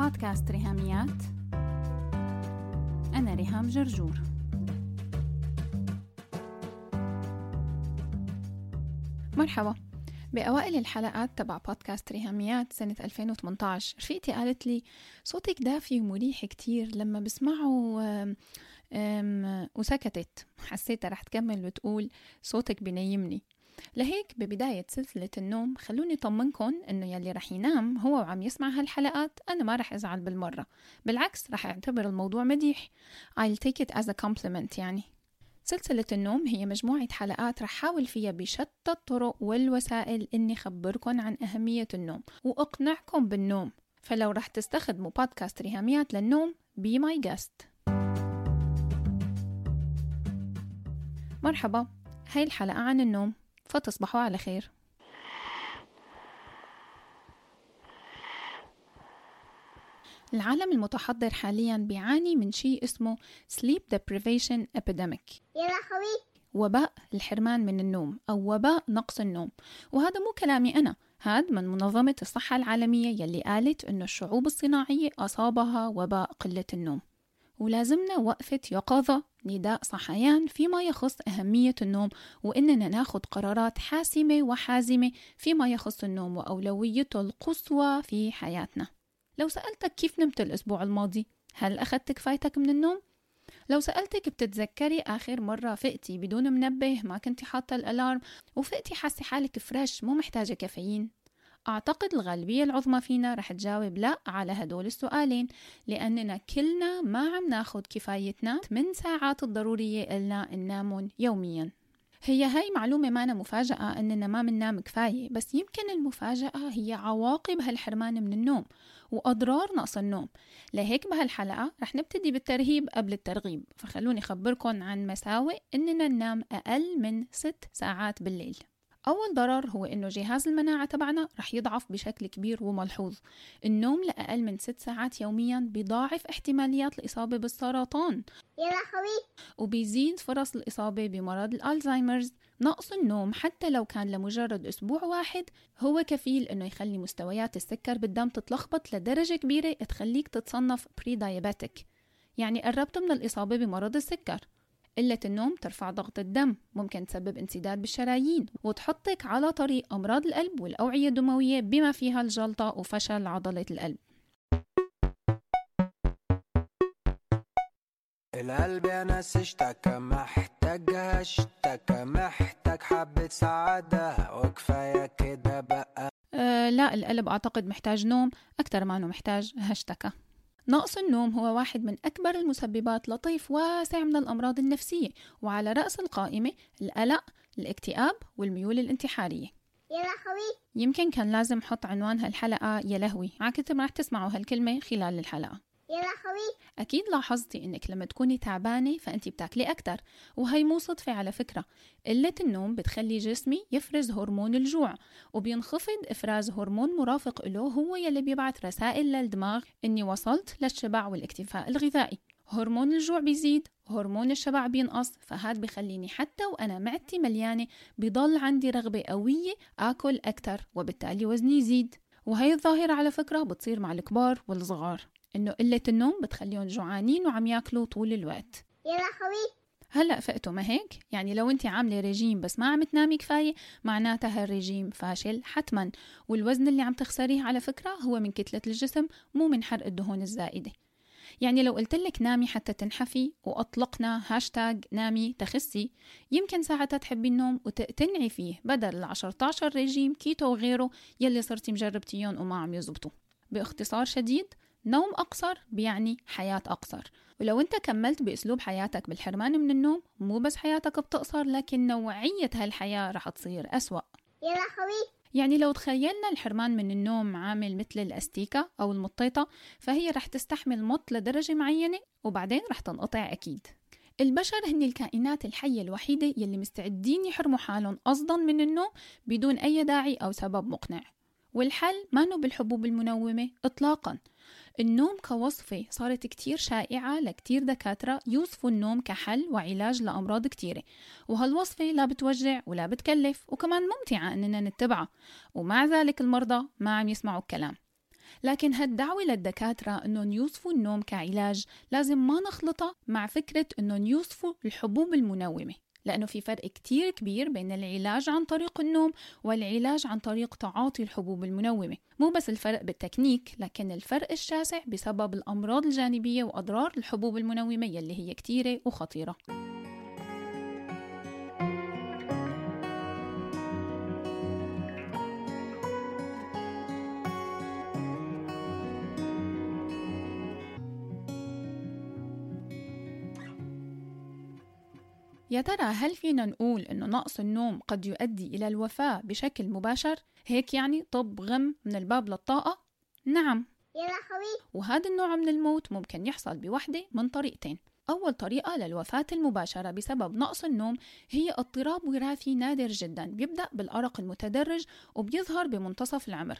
بودكاست ريهاميات. أنا ريهام جرجور. مرحبا. بأوائل الحلقات تبع بودكاست ريهاميات سنة 2018 رفيقتي قالت لي صوتك دافي ومريح كتير لما بسمعه وسكتت. حسيتها رح تكمل وتقول صوتك بنيمني. لهيك ببداية سلسلة النوم خلوني طمنكم إنه يلي رح ينام هو وعم يسمع هالحلقات أنا ما رح أزعل بالمرة. بالعكس رح أعتبر الموضوع مديح. I'll take it as a compliment يعني. سلسلة النوم هي مجموعة حلقات رح حاول فيها بشتى الطرق والوسائل إني خبركن عن أهمية النوم وأقنعكم بالنوم. فلو رح تستخدموا بودكاست ريهاميات للنوم be my guest. مرحبا. هاي الحلقة عن النوم. فتصبحوا على خير. العالم المتحضر حاليا بيعاني من شيء اسمه sleep deprivation epidemic. يا لهوي. وباء الحرمان من النوم أو وباء نقص النوم. وهذا مو كلامي أنا. هاد من منظمة الصحة العالمية يلي قالت أنه الشعوب الصناعية أصابها وباء قلة النوم. ولازمنا وقفة يقظة نداء صحيان فيما يخص أهمية النوم وإننا ناخد قرارات حاسمة وحازمة فيما يخص النوم وأولويته القصوى في حياتنا. لو سألتك كيف نمت الأسبوع الماضي؟ هل أخذت كفايتك من النوم؟ لو سألتك بتتذكري آخر مرة فقتي بدون منبه ما كنتي حاطة الألارم وفقتي حاسة حالك فريش مو محتاجة كافيين. أعتقد الغالبية العظمى فينا رح تجاوب لا على هدول السؤالين لأننا كلنا ما عم ناخد كفايتنا من ساعات الضرورية إلنا ننامون يوميا. هي هاي معلومة مانا مفاجأة أننا ما مننام كفاية بس يمكن المفاجأة هي عواقب هالحرمان من النوم وأضرار نقص النوم. لهيك بهالحلقة رح نبتدي بالترهيب قبل الترغيب فخلوني أخبركن عن مساوئ أننا ننام أقل من ست ساعات بالليل. أول ضرر هو إنه جهاز المناعة تبعنا رح يضعف بشكل كبير وملحوظ. النوم لأقل من ست ساعات يوميا بيضاعف احتماليات الإصابة بالسرطان. يا لهوي وبيزيد فرص الإصابة بمرض الألزهايمرز. نقص النوم حتى لو كان لمجرد أسبوع واحد هو كفيل إنه يخلي مستويات السكر بالدم تتلخبط لدرجة كبيرة تخليك تتصنف بري دايابيتك يعني قربت من الإصابة بمرض السكر. قلة النوم ترفع ضغط الدم ممكن تسبب انسداد بالشرايين وتحطك على طريق أمراض القلب والأوعية الدموية بما فيها الجلطة وفشل عضلة القلب. القلب يا ناس اشتكى محتاج اشتكى محتاج حبة سعادة وكفاية كده بقى. أه لا القلب أعتقد محتاج نوم أكتر ما أنه محتاج هشتكى. نقص النوم هو واحد من أكبر المسببات لطيف واسع من الأمراض النفسية وعلى رأس القائمة القلق الاكتئاب والميول الانتحارية. يا لهوي. يمكن كان لازم أحط عنوان هالحلقة يا لهوي. عكتب رح تسمعوا هالكلمة خلال الحلقة. يا لهوي أكيد لاحظتي إنك لما تكوني تعبانة فأنت بتاكلي أكتر وهي مو صدفة على فكرة. قلة النوم بتخلي جسمي يفرز هرمون الجوع وبينخفض إفراز هرمون مرافق له هو يلي بيبعث رسائل للدماغ إني وصلت للشبع والاكتفاء الغذائي. هرمون الجوع بيزيد هرمون الشبع بينقص فهاد بخليني حتى وأنا معدتي مليانة بضل عندي رغبة قوية آكل أكتر وبالتالي وزني يزيد. وهي الظاهرة على فكرة بتصير مع الكبار والصغار. إنه قلة النوم بتخليهم جوعانين وعم ياكلوا طول الوقت. يا لهوي هلأ فقتوا ما هيك؟ يعني لو انت عاملة ريجيم بس ما عم تنامي كفاية معناتها هالريجيم فاشل حتما. والوزن اللي عم تخسريه على فكرة هو من كتلة الجسم مو من حرق الدهون الزائدة. يعني لو قلت لك نامي حتى تنحفي وأطلقنا هاشتاج نامي تخسي يمكن ساعتها تحبي النوم وتقتنعي فيه بدل ال 14 ريجيم كيتو وغيره يلي صرتي مجربتيهم وما عم يزبطوا. بإختصار شديد نوم أقصر بيعني حياة أقصر. ولو أنت كملت بأسلوب حياتك بالحرمان من النوم مو بس حياتك بتقصر لكن نوعية هالحياة رح تصير أسوأ. يا لهوي. يعني لو تخيلنا الحرمان من النوم عامل مثل الأستيكة أو المطيطة فهي رح تستحمل مط لدرجة معينة وبعدين رح تنقطع أكيد. البشر هن الكائنات الحية الوحيدة يلي مستعدين يحرموا حالهم قصدا من النوم بدون أي داعي أو سبب مقنع. والحل ما نو بالحبوب المنومة إطلاقا. النوم كوصفة صارت كتير شائعة لكتير دكاترة يوصفوا النوم كحل وعلاج لأمراض كتيرة. وهالوصفة لا بتوجع ولا بتكلف وكمان ممتعة أننا نتبعها. ومع ذلك المرضى ما عم يسمعوا الكلام. لكن هالدعوة للدكاترة أنهم يوصفوا النوم كعلاج لازم ما نخلطها مع فكرة أنهم يوصفوا الحبوب المنومة. لأنه في فرق كتير كبير بين العلاج عن طريق النوم والعلاج عن طريق تعاطي الحبوب المنومة. مو بس الفرق بالتكنيك لكن الفرق الشاسع بسبب الأمراض الجانبية وأضرار الحبوب المنومة يلي هي كتيرة وخطيرة. يا ترى هل فينا نقول إنه نقص النوم قد يؤدي إلى الوفاة بشكل مباشر؟ هيك يعني طب غم من الباب للطاقة؟ نعم. يا لهوي. وهذا النوع من الموت ممكن يحصل بوحدة من طريقتين. أول طريقة للوفاة المباشرة بسبب نقص النوم هي اضطراب وراثي نادر جدا بيبدأ بالأرق المتدرج وبيظهر بمنتصف العمر.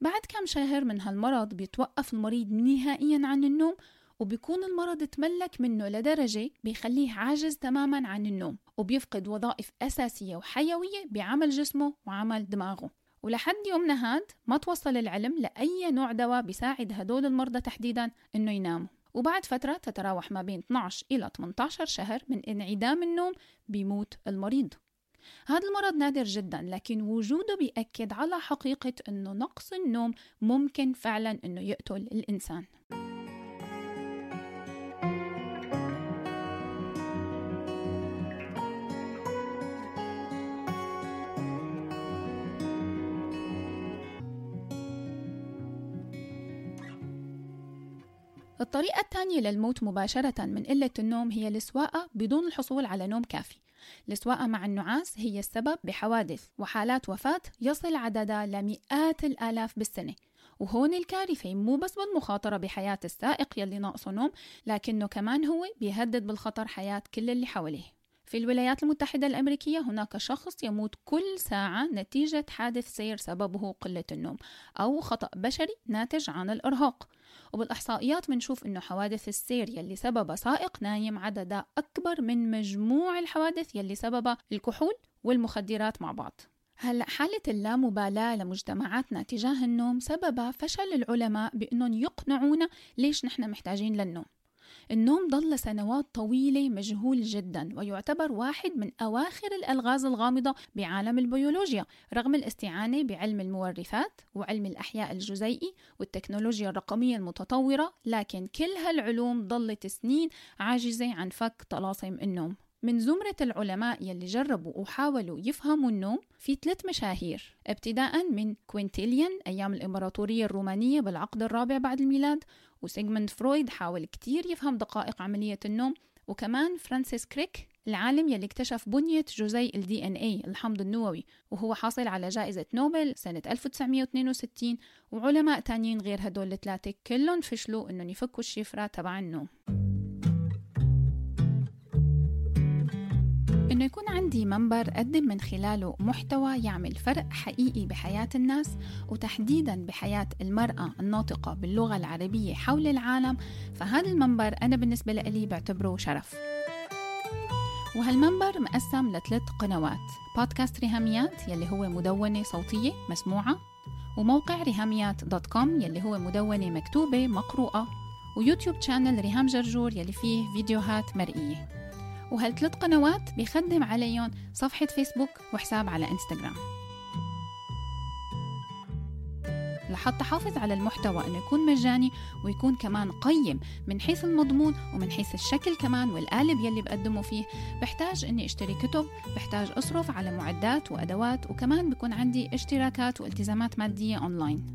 بعد كم شهر من هالمرض بيتوقف المريض نهائيا عن النوم؟ وبيكون المرض تملك منه لدرجة بيخليه عاجز تماما عن النوم وبيفقد وظائف أساسية وحيوية بعمل جسمه وعمل دماغه. ولحد يومنا هاد ما توصل العلم لأي نوع دواء بيساعد هدول المرضى تحديدا إنه يناموا. وبعد فترة تتراوح ما بين 12 إلى 18 شهر من انعدام النوم بيموت المريض. هذا المرض نادر جدا لكن وجوده بيأكد على حقيقة أنه نقص النوم ممكن فعلا أنه يقتل الإنسان. الطريقة الثانية للموت مباشرة من قلة النوم هي السواقة بدون الحصول على نوم كافي. السواقة مع النعاس هي السبب بحوادث وحالات وفاة يصل عددها لمئات الآلاف بالسنة. وهون الكارثة مو بس بالمخاطرة بحياة السائق يلي ناقصه نوم لكنه كمان هو بيهدد بالخطر حياة كل اللي حواليه. في الولايات المتحدة الأمريكية هناك شخص يموت كل ساعة نتيجة حادث سير سببه قلة النوم أو خطأ بشري ناتج عن الإرهاق. وبالإحصائيات بنشوف إنه حوادث السير يلي سببها سائق نايم عددها أكبر من مجموع الحوادث يلي سببها الكحول والمخدرات مع بعض. هلأ حالة اللامبالاة لمجتمعاتنا تجاه النوم سببها فشل العلماء بأنهم يقنعونا ليش نحن محتاجين للنوم. النوم ظل لسنوات طويلة مجهول جدا ويعتبر واحد من أواخر الألغاز الغامضة بعالم البيولوجيا رغم الاستعانة بعلم المورثات وعلم الأحياء الجزيئي والتكنولوجيا الرقمية المتطورة لكن كل هالعلوم ظلت سنين عاجزة عن فك طلاسم النوم. من زمرة العلماء يلي جربوا وحاولوا يفهموا النوم في ثلاث مشاهير ابتداء من كوينتيليان أيام الإمبراطورية الرومانية بالعقد الرابع بعد الميلاد وسيغموند فرويد حاول كتير يفهم دقائق عملية النوم وكمان فرانسيس كريك العالم يلي اكتشف بنية جزيء DNA الحمض النووي وهو حاصل على جائزة نوبل سنة 1962 وعلماء تانيين غير هدول الثلاثة كلهم فشلوا إنهم يفكوا الشفرة تبع النوم. إنه يكون عندي منبر أقدم من خلاله محتوى يعمل فرق حقيقي بحياة الناس وتحديدا بحياة المرأة الناطقة باللغة العربية حول العالم فهذا المنبر أنا بالنسبة لي بعتبره شرف. وهالمنبر مقسم لثلاث قنوات بودكاست ريهاميات يلي هو مدونة صوتية مسموعة وموقع ريهاميات dot com يلي هو مدونة مكتوبة مقروءة ويوتيوب channel ريهام جرجور يلي فيه فيديوهات مرئية. وهالثلاث قنوات بيخدم عليهم صفحة فيسبوك وحساب على إنستغرام. لحتى حافظ على المحتوى إنه يكون مجاني ويكون كمان قيم من حيث المضمون ومن حيث الشكل كمان والقالب يلي بقدمه فيه بحتاج إني أشتري كتب بحتاج أصرف على معدات وأدوات وكمان بكون عندي اشتراكات والتزامات مادية أونلاين.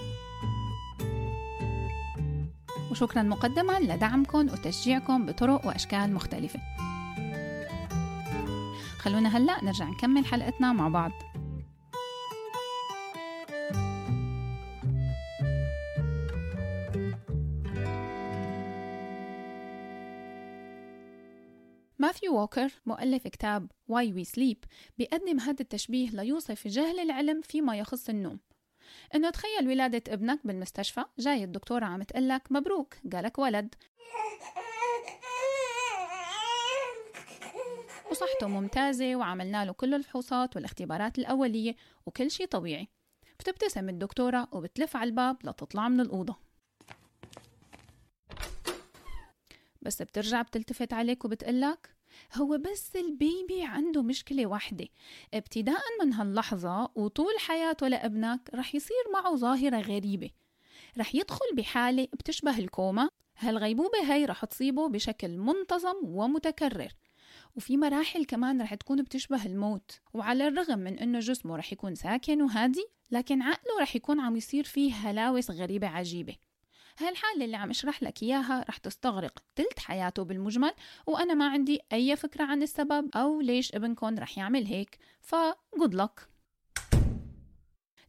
وشكرا مقدما لدعمكم وتشجيعكم بطرق وأشكال مختلفة. خلونا هلأ نرجع نكمل حلقتنا مع بعض. ماثيو ووكر مؤلف كتاب Why We Sleep بيقدم هذا التشبيه ليوصف جهل العلم فيما يخص النوم. إنه تخيل ولادة ابنك بالمستشفى جاي الدكتورة عم تقلك مبروك جالك ولد. وصحته ممتازة وعملنا له كل الفحوصات والاختبارات الأولية وكل شي طبيعي. بتبتسم الدكتورة وبتلف على الباب لتطلع من الأوضة. بس بترجع بتلتفت عليك وبتقلك؟ هو بس البيبي عنده مشكلة واحدة. ابتداء من هاللحظة وطول حياته لابنك رح يصير معه ظاهرة غريبة. رح يدخل بحالة بتشبه الكوما. هالغيبوبة هاي رح تصيبه بشكل منتظم ومتكرر. وفي مراحل كمان رح تكون بتشبه الموت. وعلى الرغم من إنه جسمه رح يكون ساكن وهادي لكن عقله رح يكون عم يصير فيه هلاوس غريبة عجيبة. هالحالة اللي عم اشرح لك إياها رح تستغرق تلت حياته بالمجمل وأنا ما عندي أي فكرة عن السبب أو ليش ابنكم رح يعمل هيك فجود لك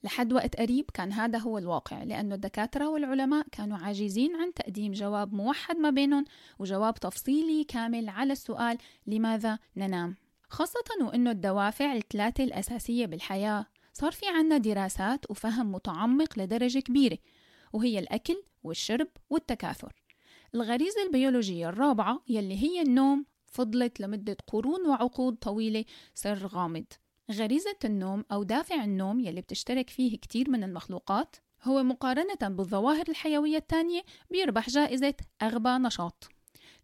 لحد وقت قريب كان هذا هو الواقع لأنه الدكاترة والعلماء كانوا عاجزين عن تقديم جواب موحد ما بينهم وجواب تفصيلي كامل على السؤال لماذا ننام. خاصة وأنه الدوافع الثلاثة الأساسية بالحياة صار في عنا دراسات وفهم متعمق لدرجة كبيرة وهي الأكل والشرب والتكاثر. الغريزة البيولوجية الرابعة يلي هي النوم فضلت لمدة قرون وعقود طويلة سر غامض. غريزة النوم أو دافع النوم يلي بتشترك فيه كتير من المخلوقات هو مقارنة بالظواهر الحيوية التانية بيربح جائزة أغبى نشاط.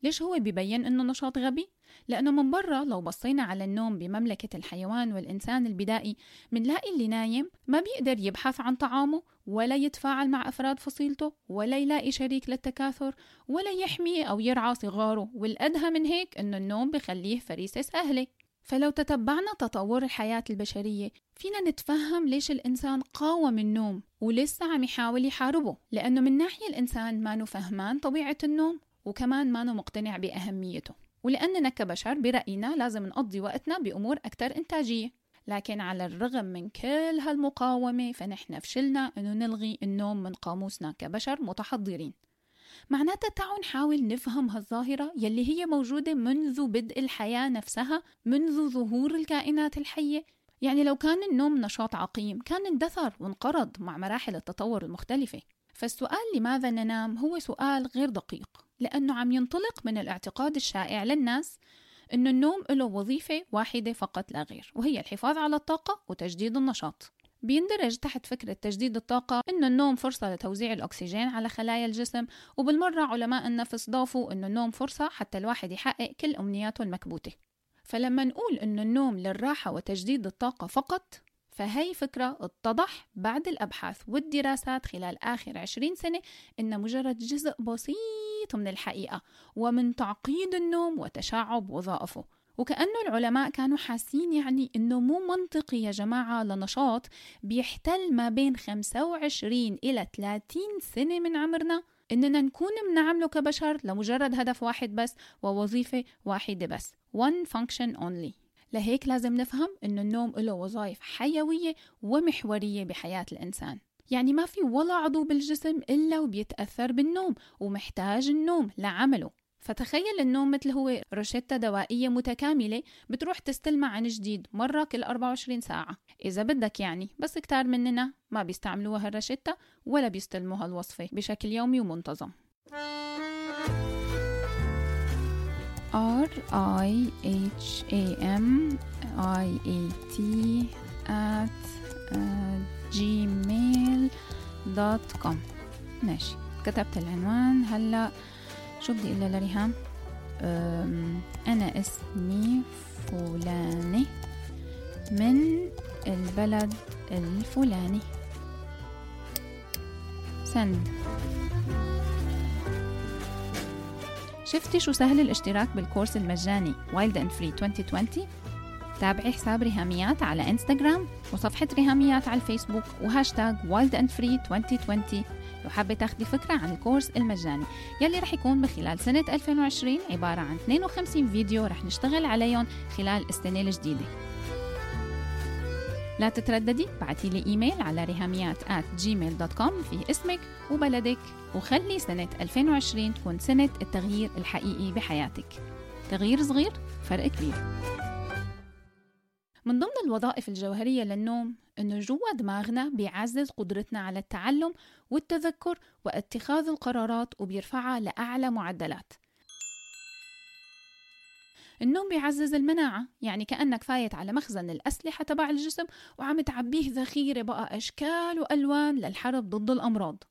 ليش هو بيبين إنه نشاط غبي؟ لأنه من برا لو بصينا على النوم بمملكة الحيوان والإنسان البدائي منلاقي اللي نايم ما بيقدر يبحث عن طعامه ولا يتفاعل مع أفراد فصيلته ولا يلاقي شريك للتكاثر ولا يحمي أو يرعى صغاره. والأدهى من هيك إنه النوم بخليه فريسة سهلة. فلو تتبعنا تطور الحياة البشرية فينا نتفهم ليش الإنسان قاوم النوم ولسه عم يحاول يحاربه. لأنه من ناحية الإنسان ما فهمان طبيعة النوم وكمان ما مقتنع بأهميته. ولأننا كبشر برأينا لازم نقضي وقتنا بأمور أكثر إنتاجية. لكن على الرغم من كل هالمقاومة فنحن فشلنا أنه نلغي النوم من قاموسنا كبشر متحضرين. معناتها تعالوا نحاول نفهم هالظاهرة يلي هي موجودة منذ بدء الحياة نفسها منذ ظهور الكائنات الحية. يعني لو كان النوم نشاط عقيم كان اندثر وانقرض مع مراحل التطور المختلفة. فالسؤال لماذا ننام هو سؤال غير دقيق. لأنه عم ينطلق من الاعتقاد الشائع للناس أن النوم له وظيفة واحدة فقط لا غير وهي الحفاظ على الطاقة وتجديد النشاط. بيندرج تحت فكرة تجديد الطاقة إنه النوم فرصة لتوزيع الأكسجين على خلايا الجسم وبالمرة علماء النفس ضافوا إنه النوم فرصة حتى الواحد يحقق كل أمنياته المكبوتة. فلما نقول إنه النوم للراحة وتجديد الطاقة فقط فهي فكرة اتضح بعد الأبحاث والدراسات خلال آخر عشرين سنة إن مجرد جزء بسيط من الحقيقة ومن تعقيد النوم وتشعب وظائفه. وكأنه العلماء كانوا حاسين يعني إنه مو منطقي يا جماعة لنشاط بيحتل ما بين 25 إلى 30 سنة من عمرنا. إننا نكون بنعمله كبشر لمجرد هدف واحد بس ووظيفة واحدة بس. One function only. لهيك لازم نفهم إنه النوم له وظائف حيوية ومحورية بحياة الإنسان. يعني ما في ولا عضو بالجسم إلا وبيتأثر بالنوم ومحتاج النوم لعمله. فتخيل النوم مثل هو روشتة دوائية متكاملة بتروح تستلمها عن جديد مرة كل 24 ساعة. إذا بدك يعني بس كتار مننا ما بيستعملوها هالروشتة ولا بيستلموا هالوصفة بشكل يومي ومنتظم. R I H A M I A T at uh, gmail.com ماشي. كتبت العنوان. هلأ شو بدي أقول لريهام؟ أنا اسمي فلانة من البلد الفلاني. سن. شفتي شو سهل الاشتراك بالكورس المجاني wild and free 2020 تابعي حساب ريهاميات على انستغرام وصفحة ريهاميات على الفيسبوك وهاشتاج wild and free 2020 لو حابة تاخدي فكرة عن الكورس المجاني يلي رح يكون بخلال سنة 2020 عبارة عن 52 فيديو رح نشتغل عليهم خلال السنة الجديدة. لا تترددي بعتي لي إيميل على ريهاميات at gmail.com فيه اسمك وبلدك وخلي سنة 2020 تكون سنة التغيير الحقيقي بحياتك. تغيير صغير فرق كبير. من ضمن الوظائف الجوهرية للنوم إنه جوا دماغنا بيعزز قدرتنا على التعلم والتذكر واتخاذ القرارات وبيرفعها لأعلى معدلات. النوم بيعزز المناعة يعني كأنك فايت على مخزن الأسلحة تبع الجسم وعم تعبيه ذخيرة بقى أشكال وألوان للحرب ضد الأمراض.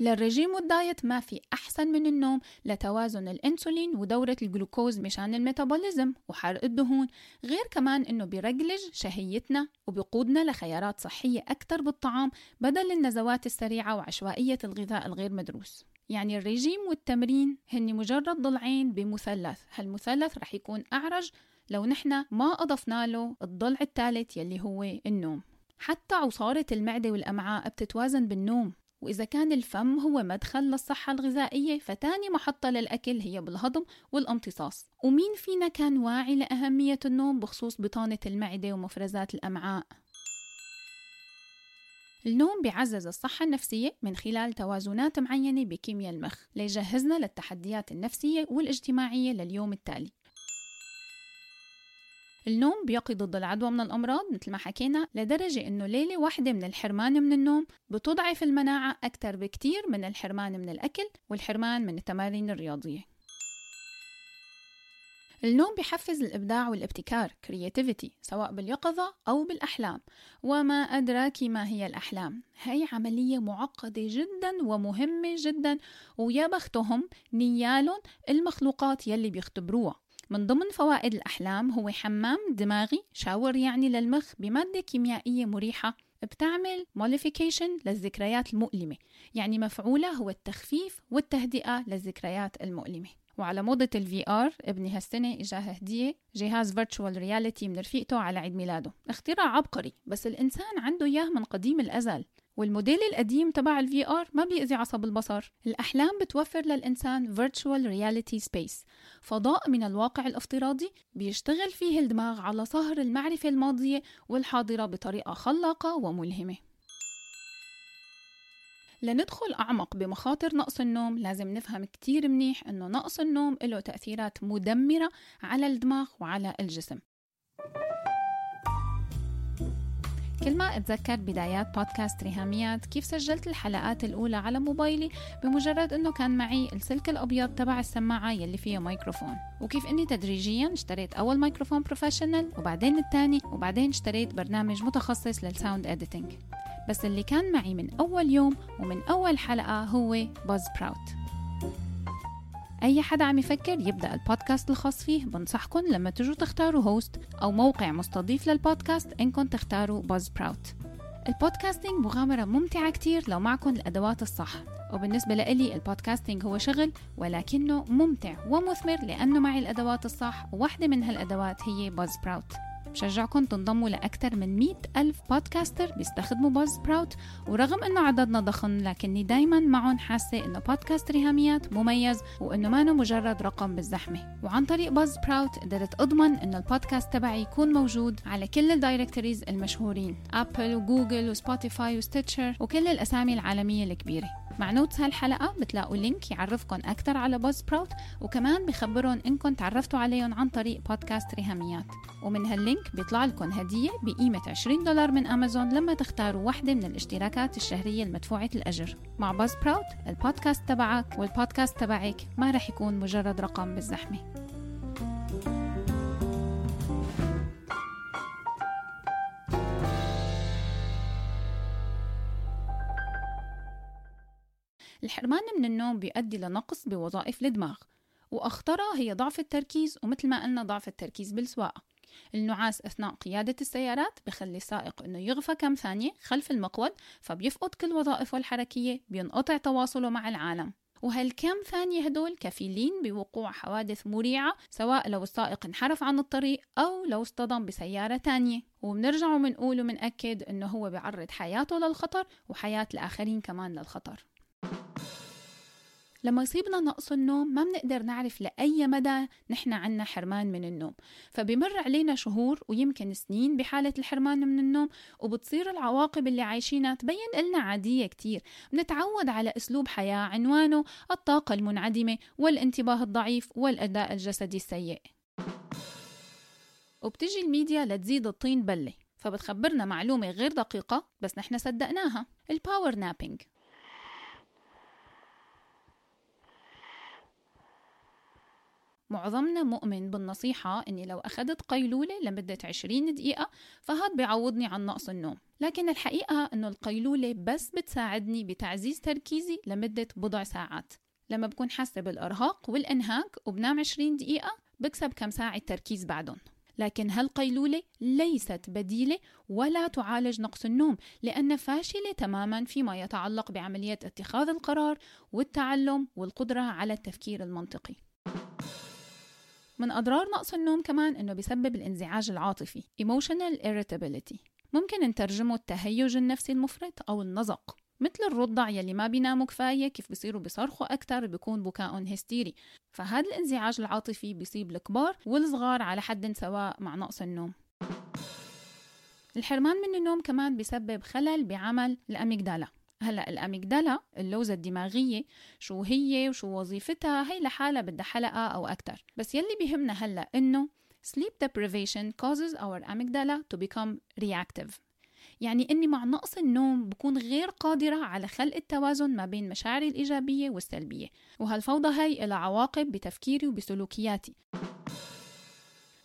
للرجيم والدايت ما في أحسن من النوم لتوازن الأنسولين ودورة الجلوكوز مشان الميتابوليزم وحرق الدهون غير كمان إنه بيرجلج شهيتنا وبيقودنا لخيارات صحية أكثر بالطعام بدل النزوات السريعة وعشوائية الغذاء الغير مدروس. يعني الرجيم والتمرين هن مجرد ضلعين بمثلث. هالمثلث رح يكون أعرج لو نحن ما أضفنا له الضلع الثالث يلي هو النوم. حتى عصارة المعدة والأمعاء بتتوازن بالنوم وإذا كان الفم هو مدخل للصحة الغذائية فتاني محطة للأكل هي بالهضم والامتصاص. ومين فينا كان واعي لأهمية النوم بخصوص بطانة المعدة ومفرزات الأمعاء؟ النوم بيعزز الصحة النفسية من خلال توازنات معينة بكيمياء المخ ليجهزنا للتحديات النفسية والاجتماعية لليوم التالي. النوم بيقي ضد العدوى من الأمراض مثل ما حكينا لدرجة إنه ليلة واحدة من الحرمان من النوم بتضعف المناعة أكثر بكتير من الحرمان من الأكل والحرمان من التمارين الرياضية. النوم بيحفز الإبداع والابتكار creativity سواء باليقظة أو بالأحلام. وما أدراك ما هي الأحلام؟ هي عملية معقدة جدا ومهمة جدا ويا بختهم نيالهم المخلوقات يلي بيختبروها. من ضمن فوائد الأحلام هو حمام دماغي shower يعني للمخ بمادة كيميائية مريحة بتعمل mollification للذكريات المؤلمة. يعني مفعوله هو التخفيف والتهدئة للذكريات المؤلمة. وعلى موضة ال VR ابني هالسنة إجاه هدية جهاز virtual reality من رفيقته على عيد ميلاده. اختراع عبقري بس الإنسان عنده إياه من قديم الأزل. والموديل القديم تبع ال VR ما بيأذي عصب البصر. الأحلام بتوفر للإنسان virtual reality space. فضاء من الواقع الافتراضي بيشتغل فيه الدماغ على صهر المعرفة الماضية والحاضرة بطريقة خلاقة وملهمة. لندخل أعمق بمخاطر نقص النوم. لازم نفهم كتير منيح أنه نقص النوم له تأثيرات مدمرة على الدماغ وعلى الجسم. كل ما أتذكر بدايات بودكاست ريهاميات كيف سجلت الحلقات الأولى على موبايلي؟ بمجرد أنه كان معي السلك الأبيض تبع السماعة يلي فيها ميكروفون. وكيف أني تدريجيا اشتريت أول ميكروفون professional وبعدين الثاني وبعدين اشتريت برنامج متخصص لل sound editing بس اللي كان معي من أول يوم ومن أول حلقة هو Buzzsprout أي حدا عم يفكر يبدأ البودكاست الخاص فيه بنصحكم لما تجوا تختاروا host أو موقع مستضيف للبودكاست إنكم تختاروا Buzzsprout ال podcasting مغامرة ممتعة كتير لو معكم الأدوات الصح. وبالنسبة لإلي ال podcasting هو شغل ولكنه ممتع ومثمر لأنه معي الأدوات الصح وواحدة من هالأدوات هي Buzzsprout بشجعكم تنضموا لأكثر من 100 ألف podcaster بيستخدموا Buzzsprout ورغم أنه عددنا ضخم لكني دايما معهم حاسة أنه بودكاست ريهاميات مميز وأنه ما مجرد رقم بالزحمة. وعن طريق Buzzsprout قدرت أضمن أنه البودكاست تبعي يكون موجود على كل ال directories المشهورين Apple و Google و Spotify و Stitcher وكل الأسامي العالمية الكبيرة. مع notes هالحلقة بتلاقوا link يعرفكم أكثر على Buzzsprout وكمان بخبرهم إنكم تعرفتوا عليهم عن طريق بودكاست ريهاميات ومن هال link بيطلع لكم هدية بقيمة 20 دولار من أمازون لما تختاروا واحدة من الاشتراكات الشهرية المدفوعة الأجر. مع Buzzsprout البودكاست تبعك والبودكاست تبعك ما رح يكون مجرد رقم بالزحمة. الحرمان من النوم بيؤدي لنقص بوظائف الدماغ وأخطرها هي ضعف التركيز ومثل ما قلنا ضعف التركيز بالسواقة. النعاس أثناء قيادة السيارات بخلي السائق أنه يغفى كم ثانية خلف المقود فبيفقد كل وظائفه الحركية بينقطع تواصله مع العالم. وهالكم ثانية هدول كفيلين بوقوع حوادث مريعة سواء لو السائق انحرف عن الطريق أو لو اصطدم بسيارة تانية وبنرجع ومنقول ومنأكد أنه هو بيعرض حياته للخطر وحياة الآخرين كمان للخطر. لما يصيبنا نقص النوم ما بنقدر نعرف لأي مدى نحن عنا حرمان من النوم. فبمر علينا شهور ويمكن سنين بحالة الحرمان من النوم وبتصير العواقب اللي عايشينها تبين لنا عادية كتير. بنتعود على أسلوب حياة عنوانه الطاقة المنعدمة والانتباه الضعيف والأداء الجسدي السيء. وبتجي الميديا لتزيد الطين بلة فبتخبرنا معلومة غير دقيقة بس نحن صدقناها. ال power napping معظمنا مؤمن بالنصيحة إني لو أخذت قيلولة لمدة 20 دقيقة فهاد بيعوضني عن نقص النوم. لكن الحقيقة إنه القيلولة بس بتساعدني بتعزيز تركيزي لمدة بضع ساعات. لما بكون حاسة بالإرهاق والإنهاك وبنام 20 دقيقة بكسب كم ساعة تركيز بعدهم. لكن هالقيلولة ليست بديلة ولا تعالج نقص النوم لأنها فاشلة تماما فيما يتعلق بعملية اتخاذ القرار والتعلم والقدرة على التفكير المنطقي. من أضرار نقص النوم كمان إنه بيسبب الانزعاج العاطفي emotional irritability ممكن نترجمه التهيج النفسي المفرط أو النزق مثل الرضع يلي ما بيناموا كفاية كيف بيصيروا بيصرخوا أكتر بيكون بكاء هستيري فهذا الانزعاج العاطفي بيصيب الكبار والصغار على حد سواء مع نقص النوم الحرمان من النوم كمان بيسبب خلل بعمل الأميجدالا هلا الأميجدالا اللوزة الدماغية شو هي وشو وظيفتها؟ هي لحالها بدها حلقة أو أكثر بس يلي بيهمنا هلا إنه sleep deprivation causes our amygdala to become reactive. يعني إني مع نقص النوم بكون غير قادرة على خلق التوازن ما بين مشاعري الإيجابية والسلبية. وهالفوضى هي لها عواقب بتفكيري وبسلوكياتي.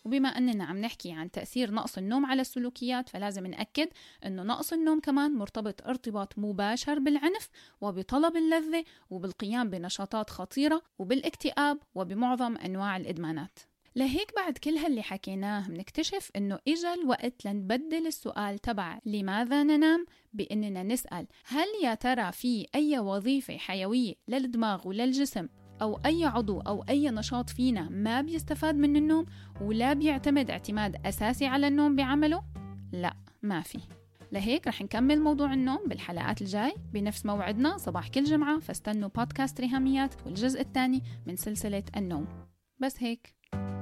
وبما أننا عم نحكي عن تأثير نقص النوم على السلوكيات فلازم نأكد أنه نقص النوم كمان مرتبط ارتباط مباشر بالعنف وبطلب اللذة وبالقيام بنشاطات خطيرة وبالاكتئاب وبمعظم أنواع الإدمانات. لهيك بعد كل هاللي حكيناه بنكتشف إنه إجا الوقت لنبدل السؤال تبع لماذا ننام؟ بإننا نسأل هل يا ترى في أي وظيفة حيوية للدماغ وللجسم أو أي عضو أو أي نشاط فينا ما بيستفاد من النوم ولا بيعتمد اعتماد أساسي على النوم بعمله؟ لا ما في. لهيك رح نكمل موضوع النوم بالحلقات الجاي بنفس موعدنا صباح كل جمعة. فاستنوا بودكاست ريهاميات والجزء الثاني من سلسلة النوم. بس هيك.